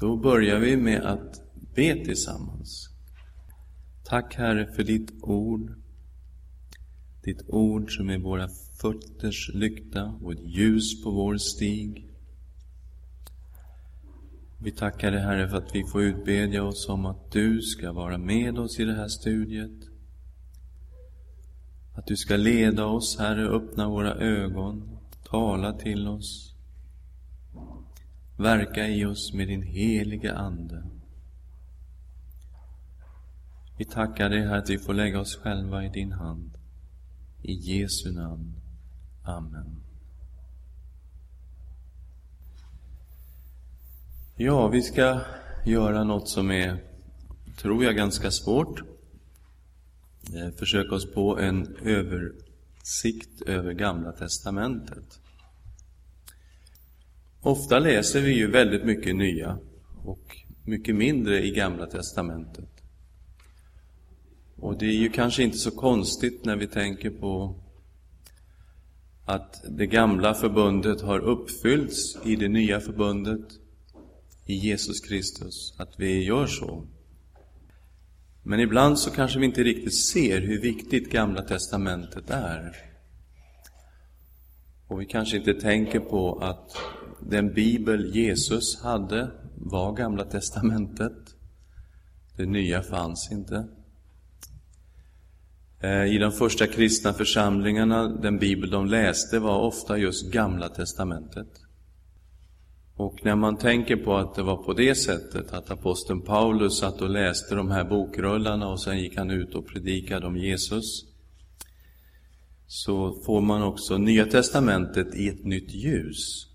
Då börjar vi med att be tillsammans. Tack Herre för ditt ord. Ditt ord som är våra fötters lykta och ett ljus på vår stig. Vi tackar dig Herre för att vi får utbedja oss om att du ska vara med oss i det här studiet. Att du ska leda oss, Herre, öppna våra ögon, tala till oss. Verka i oss med din heliga Ande. Vi tackar dig, Herre, att vi får lägga oss själva i din hand. I Jesu namn. Amen. Ja, vi ska göra något som är, tror jag, ganska svårt. Eh, försöka oss på en översikt över Gamla Testamentet. Ofta läser vi ju väldigt mycket nya och mycket mindre i Gamla Testamentet. Och det är ju kanske inte så konstigt när vi tänker på att det gamla förbundet har uppfyllts i det nya förbundet i Jesus Kristus, att vi gör så. Men ibland så kanske vi inte riktigt ser hur viktigt Gamla Testamentet är. Och vi kanske inte tänker på att den bibel Jesus hade var Gamla Testamentet. Det nya fanns inte. Eh, I de första kristna församlingarna, den bibel de läste var ofta just Gamla Testamentet. Och när man tänker på att det var på det sättet att aposteln Paulus satt och läste de här bokrullarna och sen gick han ut och predikade om Jesus, så får man också Nya Testamentet i ett nytt ljus.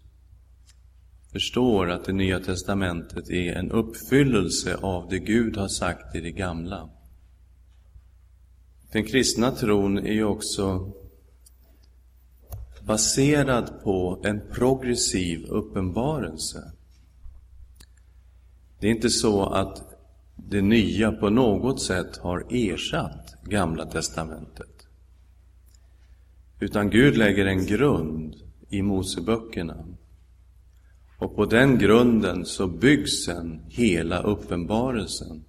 Förstår att det Nya Testamentet är en uppfyllelse av det Gud har sagt i det gamla. Den kristna tron är ju också baserad på en progressiv uppenbarelse. Det är inte så att det nya på något sätt har ersatt Gamla testamentet. Utan Gud lägger en grund i Moseböckerna. Och på den grunden så byggs sen hela uppenbarelsen.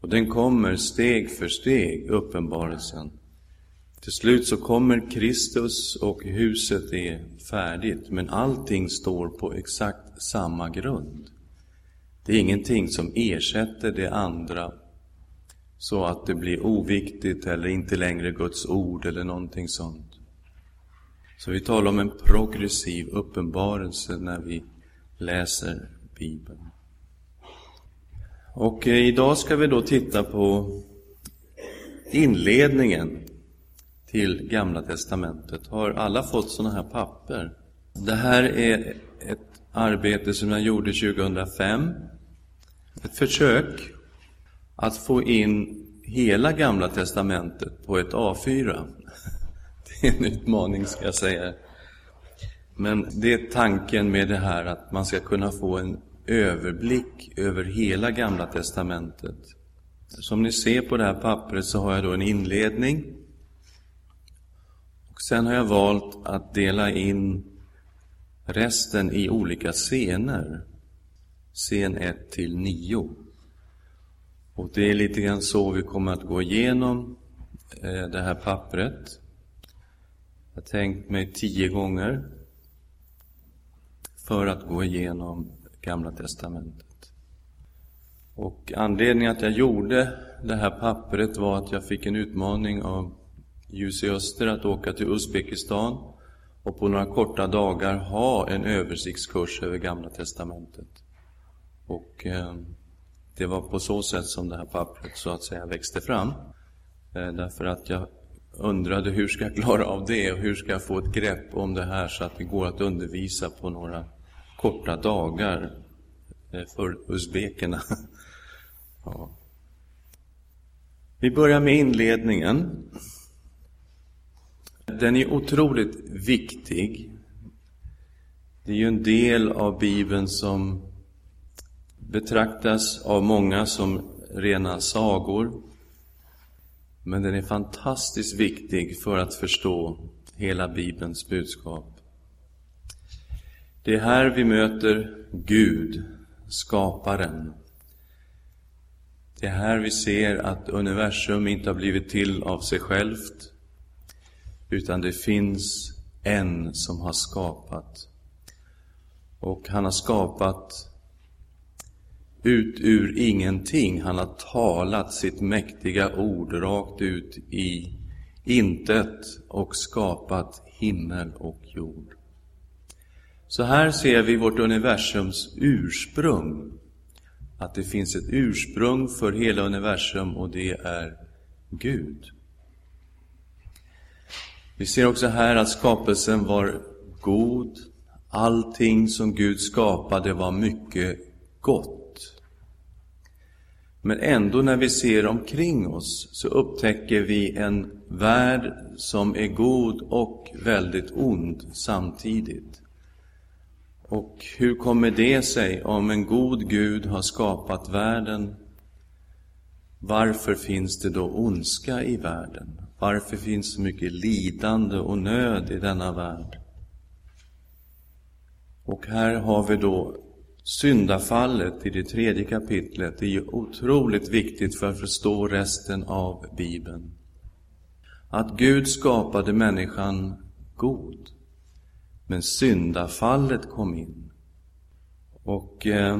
Och den kommer steg för steg, uppenbarelsen. Till slut så kommer Kristus och huset är färdigt, men allting står på exakt samma grund. Det är ingenting som ersätter det andra så att det blir oviktigt eller inte längre Guds ord eller någonting sånt. Så vi talar om en progressiv uppenbarelse när vi läser Bibeln. Och eh, idag ska vi då titta på inledningen till Gamla Testamentet. Har alla fått sådana här papper? Det här är ett arbete som jag gjorde 2005. Ett försök att få in hela Gamla Testamentet på ett A4. Det är en utmaning, ska jag säga. Men det är tanken med det här att man ska kunna få en överblick över hela Gamla Testamentet. Som ni ser på det här pappret så har jag då en inledning. Och sen har jag valt att dela in resten i olika scener. Scen 1 till 9. Och det är lite grann så vi kommer att gå igenom eh, det här pappret. Jag har tänkt mig tio gånger för att gå igenom Gamla Testamentet. Och anledningen att jag gjorde det här pappret var att jag fick en utmaning av Ljus i Öster att åka till Uzbekistan och på några korta dagar ha en översiktskurs över Gamla Testamentet. Och eh, det var på så sätt som det här pappret så att säga växte fram. Eh, därför att jag undrade hur ska jag klara av det och hur ska jag få ett grepp om det här så att det går att undervisa på några korta dagar eh, för uzbekerna. Ja. Vi börjar med inledningen. Den är otroligt viktig. Det är ju en del av Bibeln som betraktas av många som rena sagor. Men den är fantastiskt viktig för att förstå hela Bibelns budskap. Det är här vi möter Gud skaparen. Det är här vi ser att universum inte har blivit till av sig självt, utan det finns en som har skapat. Och han har skapat ut ur ingenting. Han har talat sitt mäktiga ord rakt ut i intet och skapat himmel och jord. Så här ser vi vårt universums ursprung. Att det finns ett ursprung för hela universum och det är Gud. Vi ser också här att skapelsen var god. Allting som Gud skapade var mycket gott. Men ändå när vi ser omkring oss så upptäcker vi en värld som är god och väldigt ond samtidigt. Och hur kommer det sig om en god Gud har skapat världen? Varför finns det då ondska i världen? Varför finns så mycket lidande och nöd i denna värld? Och här har vi då syndafallet i det tredje kapitlet. Är ju otroligt viktigt för att förstå resten av Bibeln. Att Gud skapade människan god. Men syndafallet kom in. Och eh,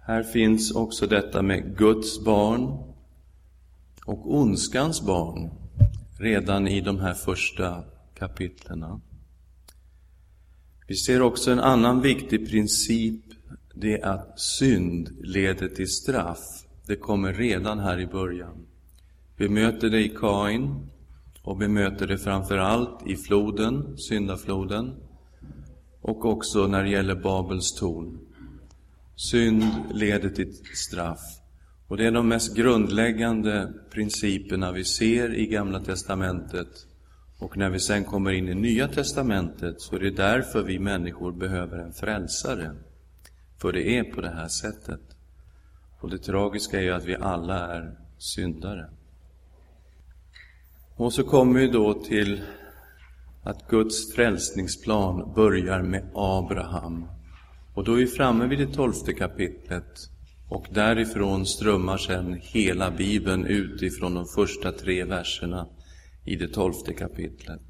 här finns också detta med Guds barn och ondskans barn redan i de här första kapitlerna. Vi ser också en annan viktig princip, det är att synd leder till straff. Det kommer redan här i början. Vi möter det i Kain och vi möter det framför allt i floden, syndafloden och också när det gäller Babels torn. Synd leder till straff. Och det är de mest grundläggande principerna vi ser i Gamla Testamentet. Och när vi sen kommer in i Nya Testamentet så är det därför vi människor behöver en frälsare. För det är på det här sättet. Och det tragiska är ju att vi alla är syndare. Och så kommer vi då till att Guds frälsningsplan börjar med Abraham. Och då är vi framme vid det tolfte kapitlet. Och därifrån strömmar sedan hela Bibeln utifrån de första tre verserna i det tolfte kapitlet.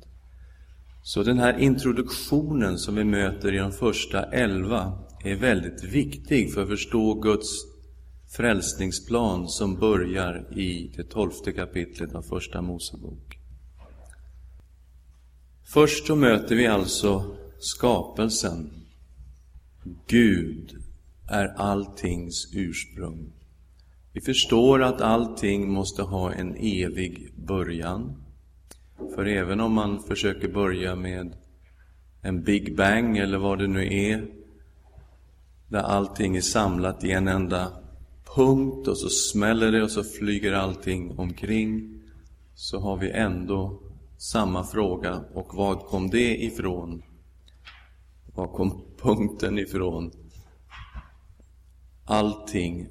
Så den här introduktionen som vi möter i de första elva är väldigt viktig för att förstå Guds frälsningsplan som börjar i det tolfte kapitlet av Första Mosebok. Först så möter vi alltså skapelsen. Gud är alltings ursprung. Vi förstår att allting måste ha en evig början. För även om man försöker börja med en Big Bang eller vad det nu är, där allting är samlat i en enda punkt och så smäller det och så flyger allting omkring, så har vi ändå samma fråga. Och vad kom det ifrån? Var kom punkten ifrån? Allting,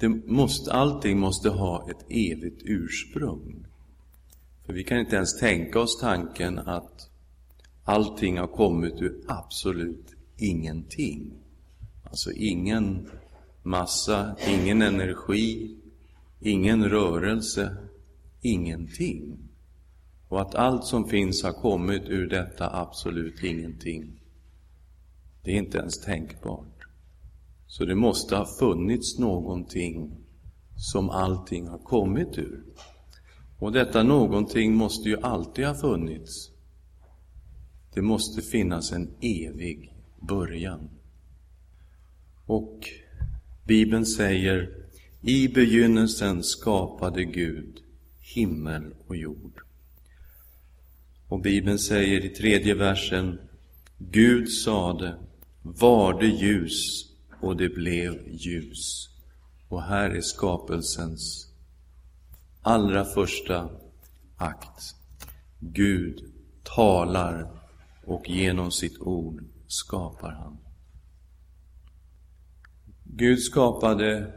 det måste, allting måste ha ett evigt ursprung. För vi kan inte ens tänka oss tanken att allting har kommit ur absolut ingenting. Alltså ingen massa, ingen energi, ingen rörelse, ingenting. Och att allt som finns har kommit ur detta absolut ingenting. Det är inte ens tänkbart. Så det måste ha funnits någonting som allting har kommit ur. Och detta någonting måste ju alltid ha funnits. Det måste finnas en evig början. Och Bibeln säger i begynnelsen skapade Gud himmel och jord. Och Bibeln säger i tredje versen Gud sade var det ljus och det blev ljus. Och här är skapelsens allra första akt. Gud talar och genom sitt ord skapar han. Gud skapade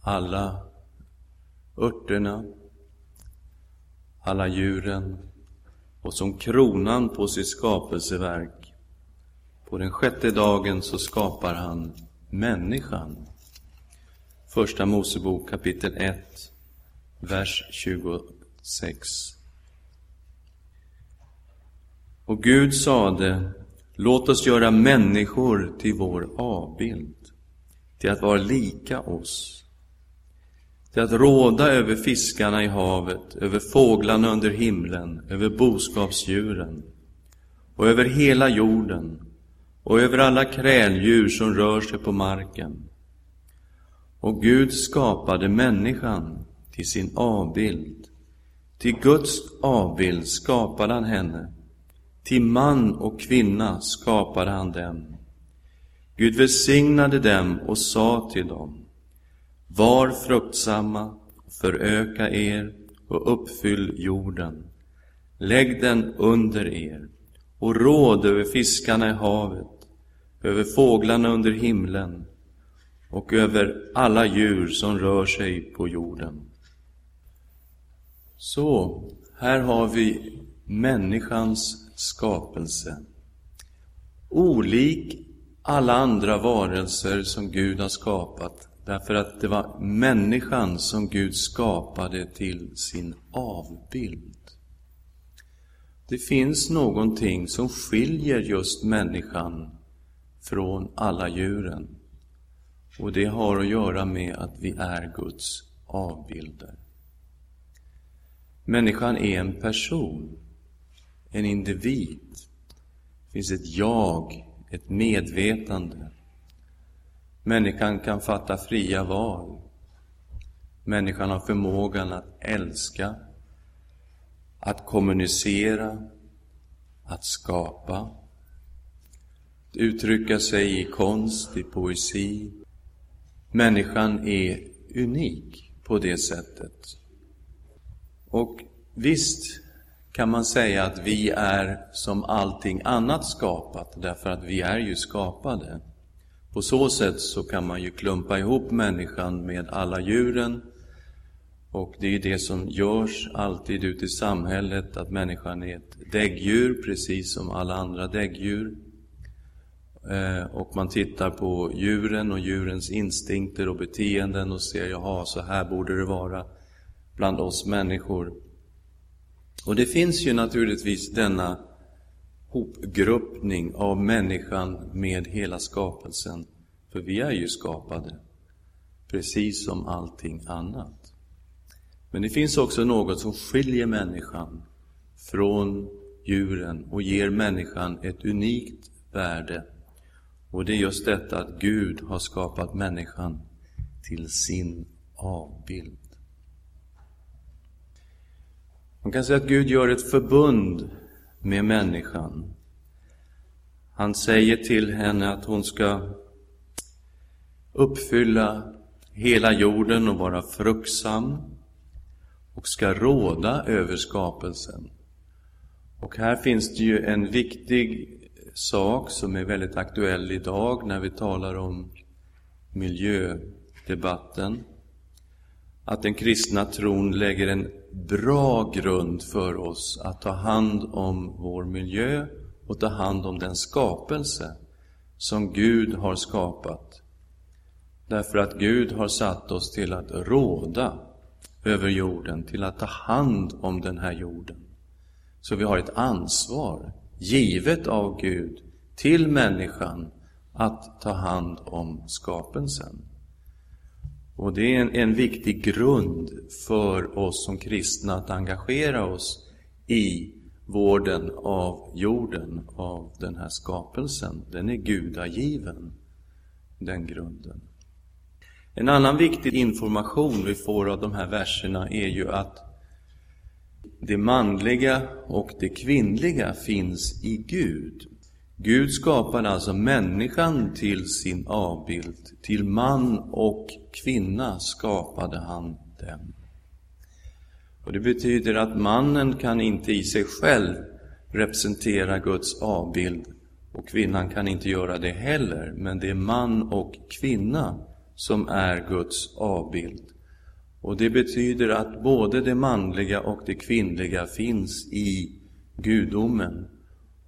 alla örterna, alla djuren och som kronan på sitt skapelseverk, på den sjätte dagen så skapar han människan. Första Mosebok kapitel 1, vers 26. Och Gud sade, låt oss göra människor till vår avbild, till att vara lika oss, till att råda över fiskarna i havet, över fåglarna under himlen, över boskapsdjuren och över hela jorden och över alla kräldjur som rör sig på marken. Och Gud skapade människan till sin avbild. Till Guds avbild skapade han henne. Till man och kvinna skapade han dem. Gud välsignade dem och sa till dem. Var fruktsamma, föröka er och uppfyll jorden. Lägg den under er och råd över fiskarna i havet, över fåglarna under himlen och över alla djur som rör sig på jorden. Så, här har vi människans skapelse. Olik alla andra varelser som Gud har skapat, därför att det var människan som Gud skapade till sin avbild. Det finns någonting som skiljer just människan från alla djuren. Och det har att göra med att vi är Guds avbilder. Människan är en person, en individ. Det finns ett jag, ett medvetande. Människan kan fatta fria val. Människan har förmågan att älska, att kommunicera, att skapa, att uttrycka sig i konst, i poesi. Människan är unik på det sättet. Och visst kan man säga att vi är som allting annat skapat, därför att vi är ju skapade. På så sätt så kan man ju klumpa ihop människan med alla djuren och det är ju det som görs alltid ute i samhället, att människan är ett däggdjur, precis som alla andra däggdjur. Eh, och man tittar på djuren och djurens instinkter och beteenden och ser, jaha, så här borde det vara bland oss människor. Och det finns ju naturligtvis denna hopgruppning av människan med hela skapelsen. För vi är ju skapade, precis som allting annat. Men det finns också något som skiljer människan från djuren och ger människan ett unikt värde. Och det är just detta att Gud har skapat människan till sin avbild. Man kan säga att Gud gör ett förbund med människan. Han säger till henne att hon ska uppfylla hela jorden och vara fruktsam och ska råda över skapelsen. Och här finns det ju en viktig sak som är väldigt aktuell idag när vi talar om miljödebatten. Att den kristna tron lägger en bra grund för oss att ta hand om vår miljö och ta hand om den skapelse som Gud har skapat. Därför att Gud har satt oss till att råda över jorden, till att ta hand om den här jorden. Så vi har ett ansvar, givet av Gud, till människan att ta hand om skapelsen. Och det är en, en viktig grund för oss som kristna att engagera oss i vården av jorden, av den här skapelsen. Den är gudagiven, den grunden. En annan viktig information vi får av de här verserna är ju att det manliga och det kvinnliga finns i Gud. Gud skapade alltså människan till sin avbild. Till man och kvinna skapade han dem. Och Det betyder att mannen kan inte i sig själv representera Guds avbild och kvinnan kan inte göra det heller, men det är man och kvinna som är Guds avbild. Och det betyder att både det manliga och det kvinnliga finns i gudomen.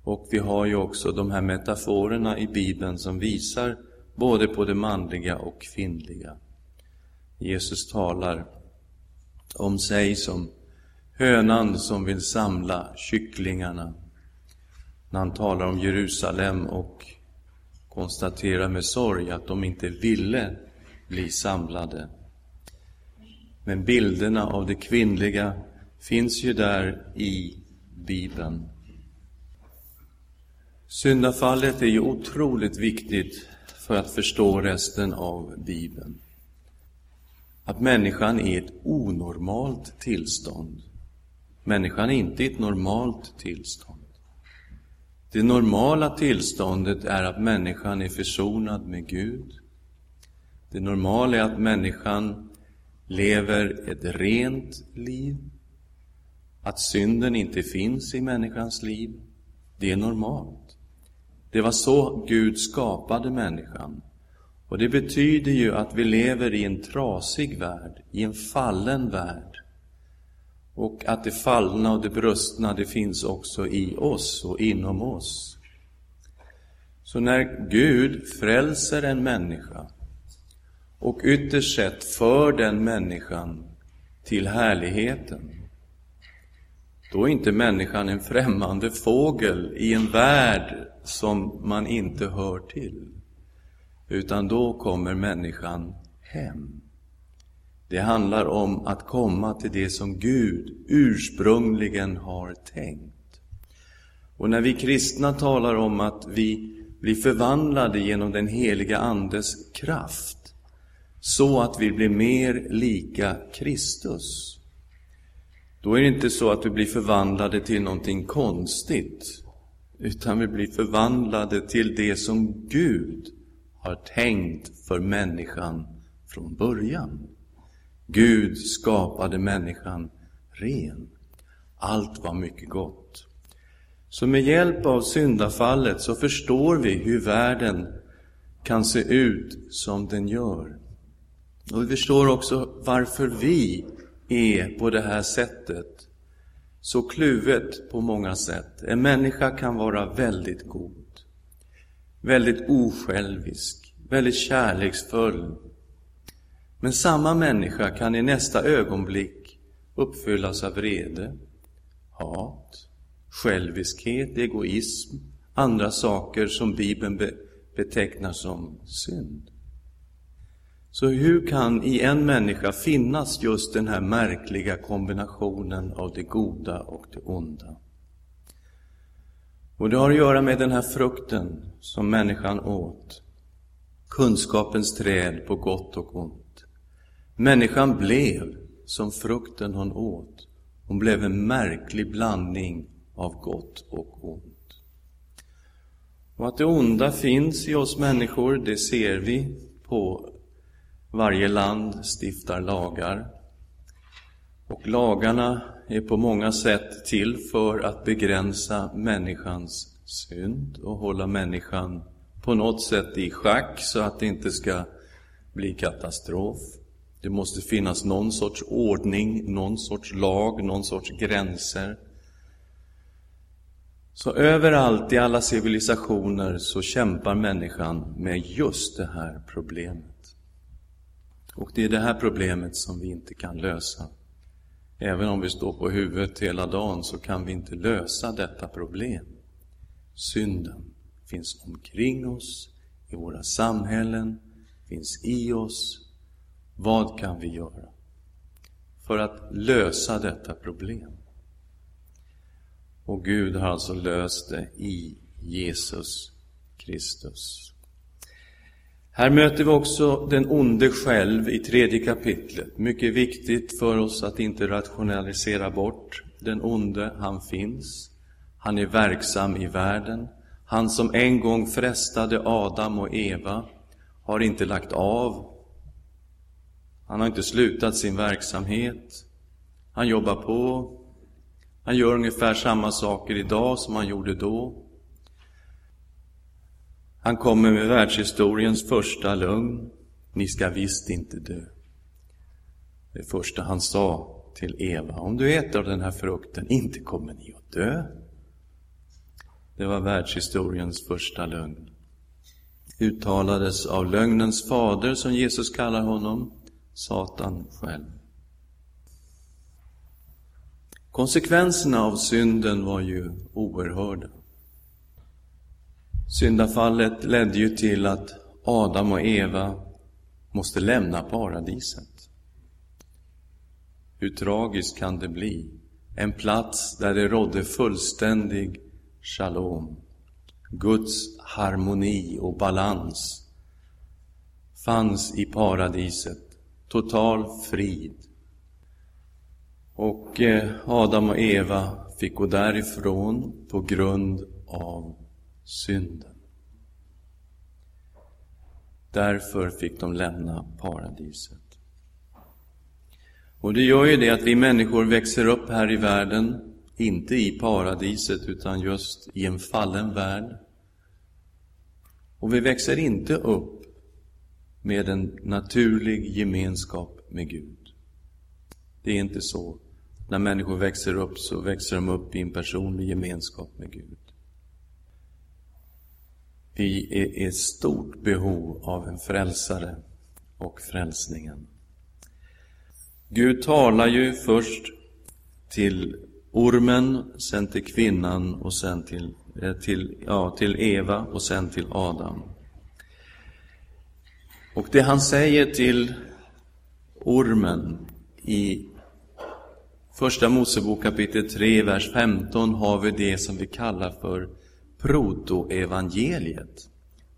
Och vi har ju också de här metaforerna i Bibeln som visar både på det manliga och kvinnliga. Jesus talar om sig som hönan som vill samla kycklingarna. När han talar om Jerusalem och konstaterar med sorg att de inte ville bli samlade. Men bilderna av det kvinnliga finns ju där i Bibeln. Syndafallet är ju otroligt viktigt för att förstå resten av Bibeln. Att människan är i ett onormalt tillstånd. Människan är inte i ett normalt tillstånd. Det normala tillståndet är att människan är försonad med Gud. Det normala är att människan lever ett rent liv. Att synden inte finns i människans liv. Det är normalt. Det var så Gud skapade människan. Och det betyder ju att vi lever i en trasig värld, i en fallen värld. Och att det fallna och det brustna, det finns också i oss och inom oss. Så när Gud frälser en människa och ytterst sett för den människan till härligheten, då är inte människan en främmande fågel i en värld som man inte hör till. Utan då kommer människan hem. Det handlar om att komma till det som Gud ursprungligen har tänkt. Och när vi kristna talar om att vi blir förvandlade genom den heliga Andes kraft, så att vi blir mer lika Kristus, då är det inte så att vi blir förvandlade till någonting konstigt, utan vi blir förvandlade till det som Gud har tänkt för människan från början. Gud skapade människan ren. Allt var mycket gott. Så med hjälp av syndafallet så förstår vi hur världen kan se ut som den gör. Och vi förstår också varför vi är på det här sättet, så kluvet på många sätt. En människa kan vara väldigt god, väldigt osjälvisk, väldigt kärleksfull. Men samma människa kan i nästa ögonblick uppfyllas av vrede, hat, själviskhet, egoism, andra saker som Bibeln betecknar som synd. Så hur kan i en människa finnas just den här märkliga kombinationen av det goda och det onda? Och det har att göra med den här frukten som människan åt. Kunskapens träd på gott och ont. Människan blev som frukten hon åt. Hon blev en märklig blandning av gott och ont. Och att det onda finns i oss människor, det ser vi på varje land stiftar lagar. Och lagarna är på många sätt till för att begränsa människans synd och hålla människan på något sätt i schack så att det inte ska bli katastrof. Det måste finnas någon sorts ordning, någon sorts lag, någon sorts gränser. Så överallt i alla civilisationer så kämpar människan med just det här problemet. Och det är det här problemet som vi inte kan lösa. Även om vi står på huvudet hela dagen så kan vi inte lösa detta problem. Synden finns omkring oss, i våra samhällen, finns i oss. Vad kan vi göra för att lösa detta problem? Och Gud har alltså löst det i Jesus Kristus. Här möter vi också den onde själv i tredje kapitlet. Mycket viktigt för oss att inte rationalisera bort den onde. Han finns. Han är verksam i världen. Han som en gång frestade Adam och Eva har inte lagt av. Han har inte slutat sin verksamhet. Han jobbar på. Han gör ungefär samma saker idag som han gjorde då. Han kommer med världshistoriens första lugn. Ni ska visst inte dö. Det första han sa till Eva, om du äter av den här frukten, inte kommer ni att dö. Det var världshistoriens första lögn. uttalades av lögnens fader, som Jesus kallar honom, Satan själv. Konsekvenserna av synden var ju oerhörda. Syndafallet ledde ju till att Adam och Eva måste lämna paradiset. Hur tragiskt kan det bli? En plats där det rådde fullständig shalom. Guds harmoni och balans fanns i paradiset. Total frid. Och eh, Adam och Eva fick gå därifrån på grund av synden. Därför fick de lämna paradiset. Och det gör ju det att vi människor växer upp här i världen, inte i paradiset utan just i en fallen värld. Och vi växer inte upp med en naturlig gemenskap med Gud. Det är inte så. När människor växer upp så växer de upp i en personlig gemenskap med Gud. Vi är i stort behov av en frälsare och frälsningen. Gud talar ju först till ormen, sen till kvinnan och sen till, eh, till, ja, till Eva och sen till Adam. Och det han säger till ormen i Första Mosebok kapitel 3, vers 15 har vi det som vi kallar för protoevangeliet.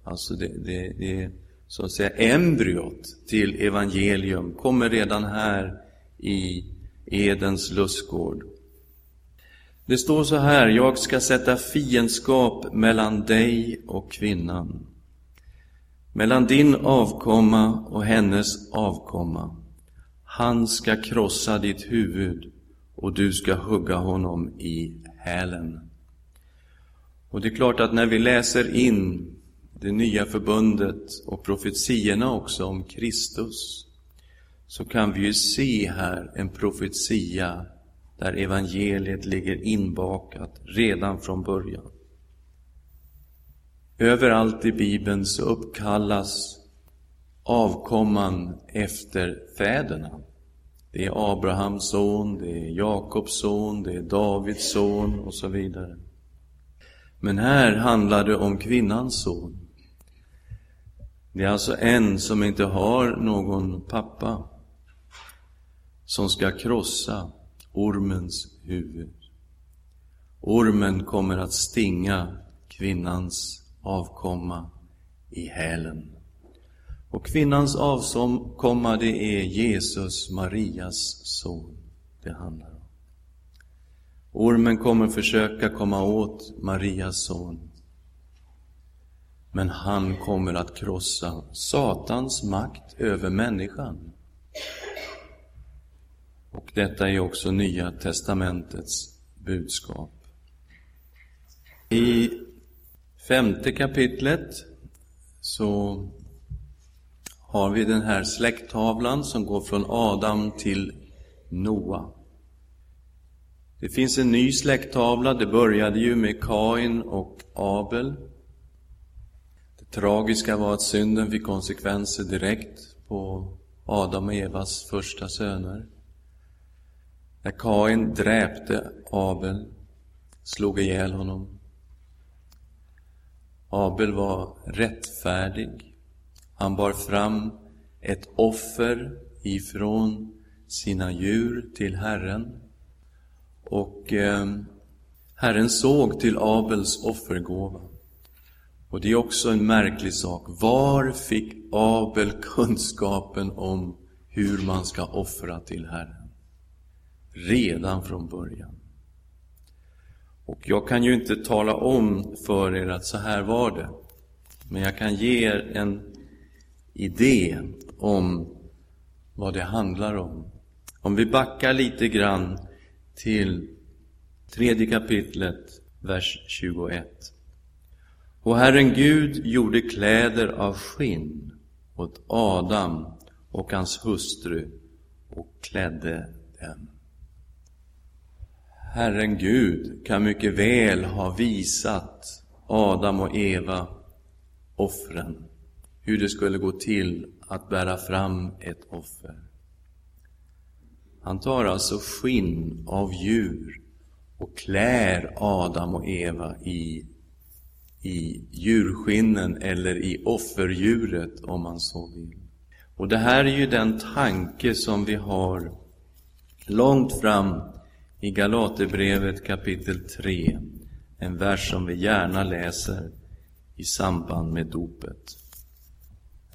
Alltså det, det, det så att säga embryot till evangelium kommer redan här i Edens lustgård. Det står så här, jag ska sätta fiendskap mellan dig och kvinnan, mellan din avkomma och hennes avkomma. Han ska krossa ditt huvud och du ska hugga honom i hälen. Och det är klart att när vi läser in det nya förbundet och profetiorna också om Kristus, så kan vi ju se här en profetia där evangeliet ligger inbakat redan från början. Överallt i Bibeln så uppkallas avkomman efter fäderna. Det är Abrahams son, det är Jakobs son, det är Davids son och så vidare. Men här handlar det om kvinnans son. Det är alltså en som inte har någon pappa som ska krossa ormens huvud. Ormen kommer att stinga kvinnans avkomma i hälen. Och kvinnans avkomma, det är Jesus, Marias son, det handlar. Ormen kommer försöka komma åt Marias son. Men han kommer att krossa Satans makt över människan. Och detta är också Nya testamentets budskap. I femte kapitlet så har vi den här släkttavlan som går från Adam till Noa. Det finns en ny släkttavla, det började ju med Kain och Abel. Det tragiska var att synden fick konsekvenser direkt på Adam och Evas första söner. När Kain dräpte Abel, slog ihjäl honom. Abel var rättfärdig. Han bar fram ett offer ifrån sina djur till Herren. Och eh, Herren såg till Abels offergåva. Och det är också en märklig sak. Var fick Abel kunskapen om hur man ska offra till Herren? redan från början. Och jag kan ju inte tala om för er att så här var det. Men jag kan ge er en idé om vad det handlar om. Om vi backar lite grann till tredje kapitlet, vers 21. Och Herren Gud gjorde kläder av skinn åt Adam och hans hustru och klädde dem. Herren Gud kan mycket väl ha visat Adam och Eva offren hur det skulle gå till att bära fram ett offer. Han tar alltså skinn av djur och klär Adam och Eva i, i djurskinnen eller i offerdjuret om man så vill. Och det här är ju den tanke som vi har långt fram i Galaterbrevet kapitel 3, en vers som vi gärna läser i samband med dopet.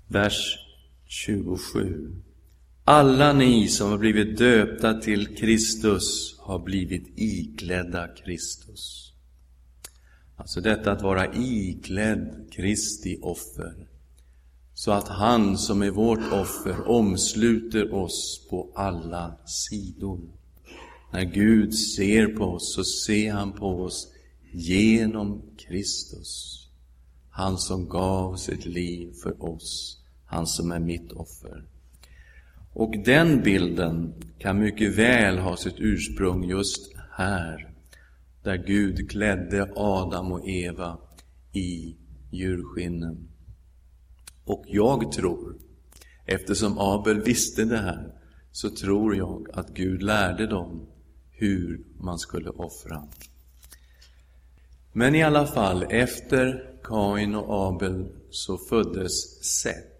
Vers 27. Alla ni som har blivit döpta till Kristus har blivit iklädda Kristus. Alltså detta att vara iklädd Kristi offer. Så att han som är vårt offer omsluter oss på alla sidor. När Gud ser på oss så ser han på oss genom Kristus. Han som gav sitt liv för oss, han som är mitt offer. Och den bilden kan mycket väl ha sitt ursprung just här, där Gud klädde Adam och Eva i djurskinnen. Och jag tror, eftersom Abel visste det här, så tror jag att Gud lärde dem hur man skulle offra. Men i alla fall, efter Kain och Abel så föddes Set.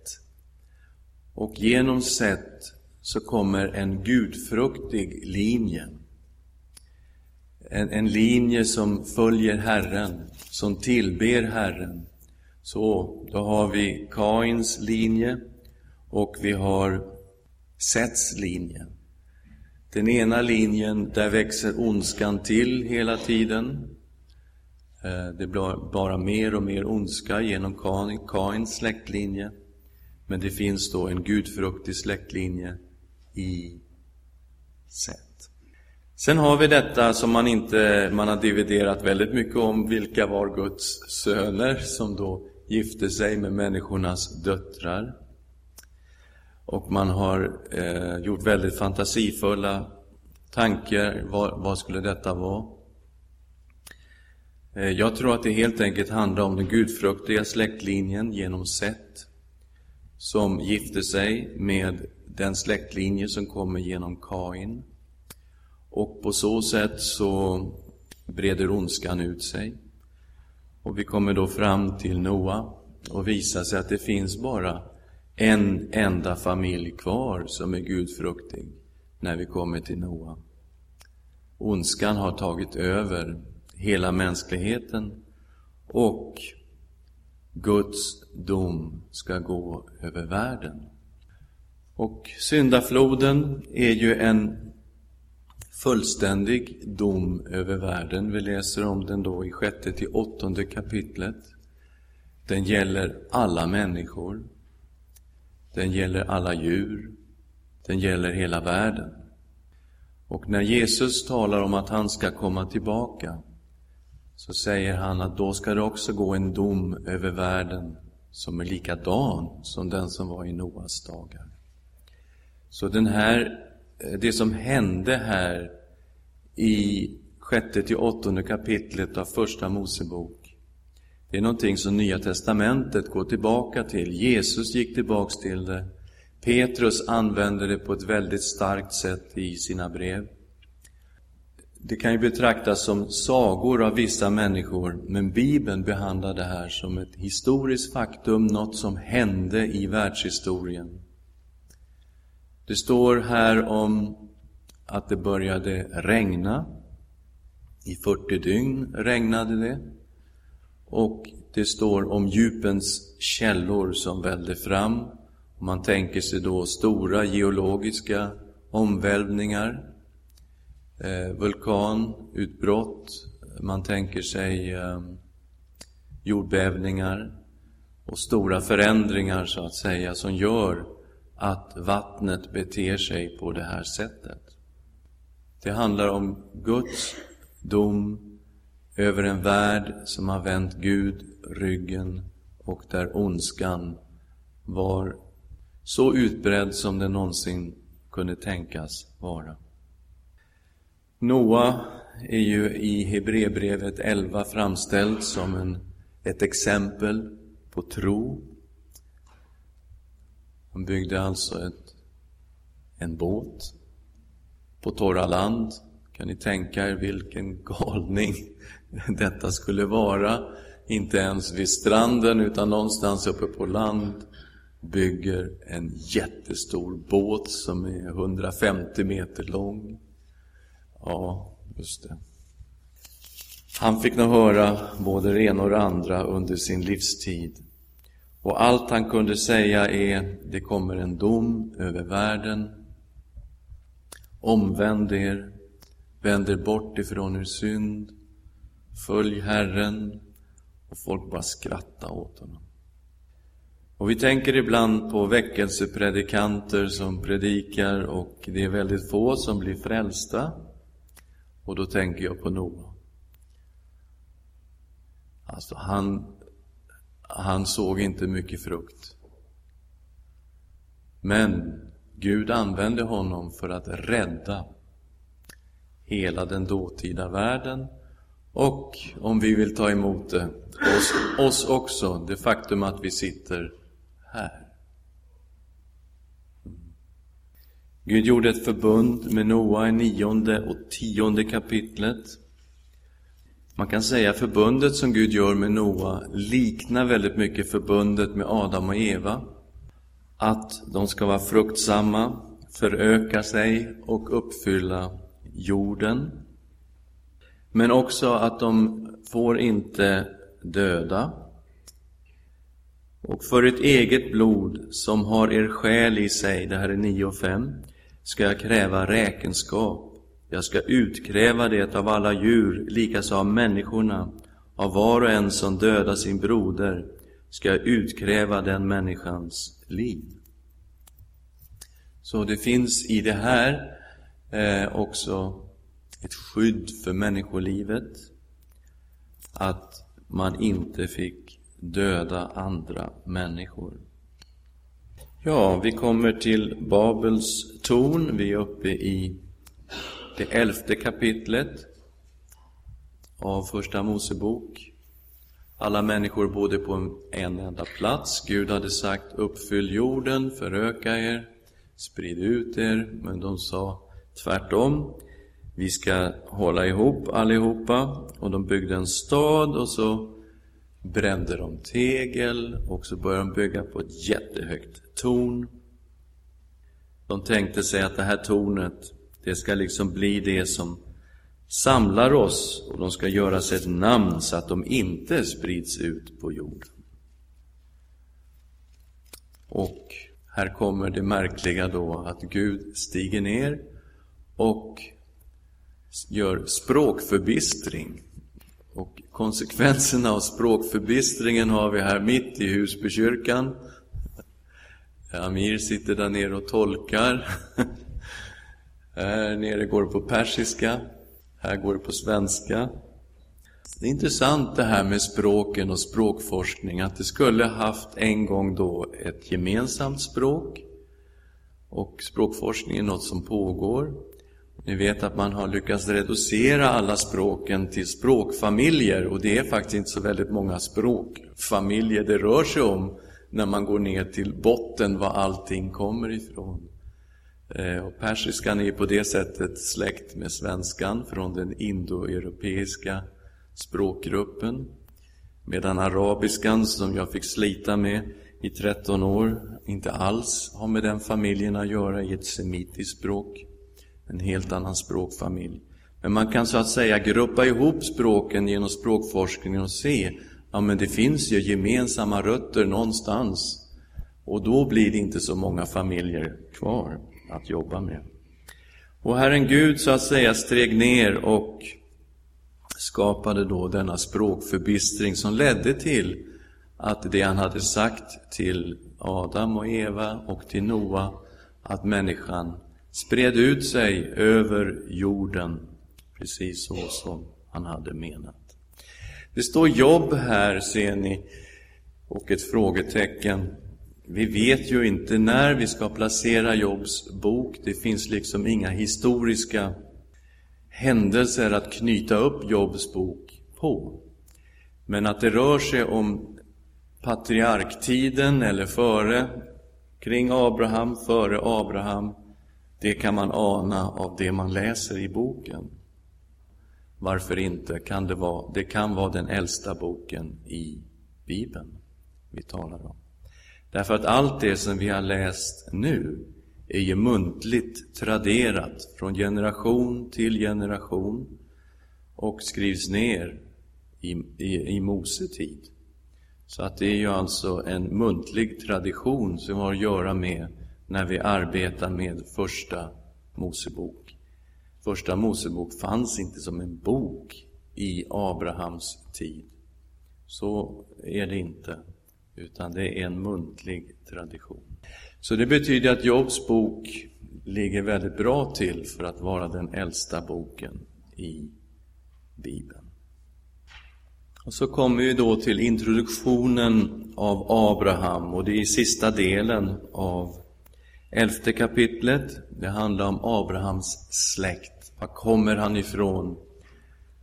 Och genom sätt så kommer en gudfruktig linje. En, en linje som följer Herren, som tillber Herren. Så, då har vi Kains linje och vi har Sets linje. Den ena linjen, där växer ondskan till hela tiden. Eh, det blir bara mer och mer ondska genom Kains släktlinje. Men det finns då en gudfruktig släktlinje i sätt. Sen har vi detta som man inte man har dividerat väldigt mycket om, vilka var Guds söner som då gifte sig med människornas döttrar. Och man har eh, gjort väldigt fantasifulla tankar, vad, vad skulle detta vara? Eh, jag tror att det helt enkelt handlar om den gudfruktiga släktlinjen genom sätt som gifte sig med den släktlinje som kommer genom Kain. Och på så sätt så breder ondskan ut sig. Och vi kommer då fram till Noa och visar sig att det finns bara en enda familj kvar som är gudfruktig när vi kommer till Noa. Ondskan har tagit över hela mänskligheten och Guds dom ska gå över världen. Och syndafloden är ju en fullständig dom över världen. Vi läser om den då i sjätte till åttonde kapitlet. Den gäller alla människor. Den gäller alla djur. Den gäller hela världen. Och när Jesus talar om att han ska komma tillbaka så säger han att då ska det också gå en dom över världen som är likadan som den som var i Noas dagar. Så den här, eh, det som hände här i sjätte till åttonde kapitlet av Första Mosebok, det är någonting som Nya Testamentet går tillbaka till. Jesus gick tillbaks till det. Petrus använde det på ett väldigt starkt sätt i sina brev. Det kan ju betraktas som sagor av vissa människor, men Bibeln behandlar det här som ett historiskt faktum, något som hände i världshistorien. Det står här om att det började regna. I 40 dygn regnade det. Och det står om djupens källor som vällde fram. Man tänker sig då stora geologiska omvälvningar eh, vulkanutbrott, man tänker sig eh, jordbävningar och stora förändringar så att säga som gör att vattnet beter sig på det här sättet. Det handlar om Guds dom över en värld som har vänt Gud ryggen och där ondskan var så utbredd som den någonsin kunde tänkas vara. Noa är ju i Hebreerbrevet 11 framställd som en, ett exempel på tro. Han byggde alltså ett, en båt på torra land. Kan ni tänka er vilken galning detta skulle vara? Inte ens vid stranden utan någonstans uppe på land bygger en jättestor båt som är 150 meter lång. Ja, just det. Han fick nog höra både det ena och det andra under sin livstid. Och allt han kunde säga är, det kommer en dom över världen. Omvänd er, vänd er bort ifrån er synd, följ Herren. Och folk bara skrattade åt honom. Och vi tänker ibland på väckelsepredikanter som predikar och det är väldigt få som blir frälsta. Och då tänker jag på Noa. Alltså han, han såg inte mycket frukt. Men Gud använde honom för att rädda hela den dåtida världen och, om vi vill ta emot det, oss, oss också, det faktum att vi sitter här. Gud gjorde ett förbund med Noa i nionde och tionde kapitlet. Man kan säga förbundet som Gud gör med Noa liknar väldigt mycket förbundet med Adam och Eva. Att de ska vara fruktsamma, föröka sig och uppfylla jorden. Men också att de får inte döda. Och för ett eget blod som har er själ i sig, det här är 9 och 5, ska jag kräva räkenskap. Jag ska utkräva det av alla djur, likaså av människorna. Av var och en som dödar sin broder ska jag utkräva den människans liv. Så det finns i det här eh, också ett skydd för människolivet. Att man inte fick döda andra människor. Ja, vi kommer till Babels torn. Vi är uppe i det elfte kapitlet av Första Mosebok. Alla människor bodde på en enda plats. Gud hade sagt uppfyll jorden, föröka er, sprid ut er. Men de sa tvärtom. Vi ska hålla ihop allihopa. Och de byggde en stad och så brände de tegel och så började de bygga på ett jättehögt torn. De tänkte sig att det här tornet, det ska liksom bli det som samlar oss och de ska göra sig ett namn så att de inte sprids ut på jorden. Och här kommer det märkliga då att Gud stiger ner och gör språkförbistring. Och konsekvenserna av språkförbistringen har vi här mitt i Husbykyrkan. Amir sitter där nere och tolkar. Här nere går det på persiska, här går det på svenska. Det är intressant det här med språken och språkforskning, att det skulle haft en gång då ett gemensamt språk. Och språkforskning är något som pågår. Ni vet att man har lyckats reducera alla språken till språkfamiljer och det är faktiskt inte så väldigt många språkfamiljer det rör sig om när man går ner till botten var allting kommer ifrån. Eh, och persiskan är på det sättet släkt med svenskan från den indoeuropeiska språkgruppen. Medan arabiskan, som jag fick slita med i 13 år, inte alls har med den familjen att göra i ett semitiskt språk en helt annan språkfamilj. Men man kan så att säga gruppa ihop språken genom språkforskningen och se, ja men det finns ju gemensamma rötter någonstans. Och då blir det inte så många familjer kvar att jobba med. Och Herren Gud så att säga steg ner och skapade då denna språkförbistring som ledde till att det han hade sagt till Adam och Eva och till Noa, att människan spred ut sig över jorden, precis så som han hade menat. Det står jobb här, ser ni, och ett frågetecken. Vi vet ju inte när vi ska placera Jobs bok. Det finns liksom inga historiska händelser att knyta upp Jobs bok på. Men att det rör sig om patriarktiden eller före kring Abraham, före Abraham, det kan man ana av det man läser i boken. Varför inte? Kan det, vara, det kan vara den äldsta boken i Bibeln vi talar om. Därför att allt det som vi har läst nu är ju muntligt traderat från generation till generation och skrivs ner i, i, i Mose tid. Så att det är ju alltså en muntlig tradition som har att göra med när vi arbetar med Första Mosebok. Första Mosebok fanns inte som en bok i Abrahams tid. Så är det inte, utan det är en muntlig tradition. Så det betyder att Jobs bok ligger väldigt bra till för att vara den äldsta boken i Bibeln. Och så kommer vi då till introduktionen av Abraham och det är sista delen av elfte kapitlet. Det handlar om Abrahams släkt. Var kommer han ifrån?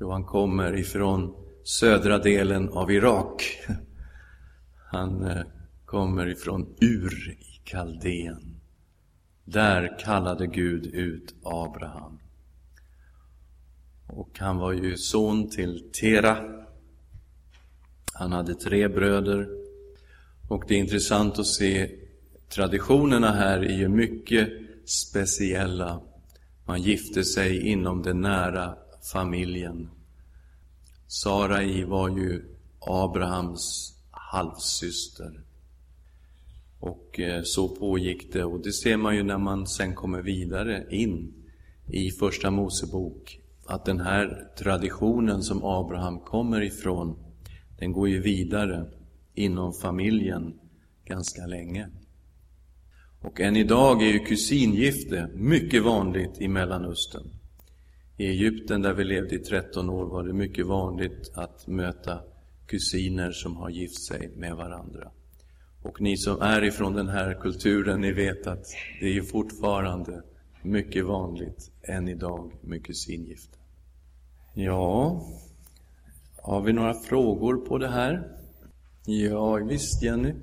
Jo, han kommer ifrån södra delen av Irak. Han eh, kommer ifrån Ur i Kaldén. Där kallade Gud ut Abraham. Och han var ju son till Tera han hade tre bröder. Och det är intressant att se traditionerna här är ju mycket speciella. Man gifte sig inom den nära familjen. Sarai var ju Abrahams halvsyster. Och eh, så pågick det. Och det ser man ju när man sen kommer vidare in i Första Mosebok. Att den här traditionen som Abraham kommer ifrån den går ju vidare inom familjen ganska länge. Och än idag är ju kusingifte mycket vanligt i Mellanöstern. I Egypten där vi levde i 13 år var det mycket vanligt att möta kusiner som har gift sig med varandra. Och ni som är ifrån den här kulturen, ni vet att det är fortfarande mycket vanligt än idag med kusingifte. Ja, har vi några frågor på det här? Ja, visst Jenny.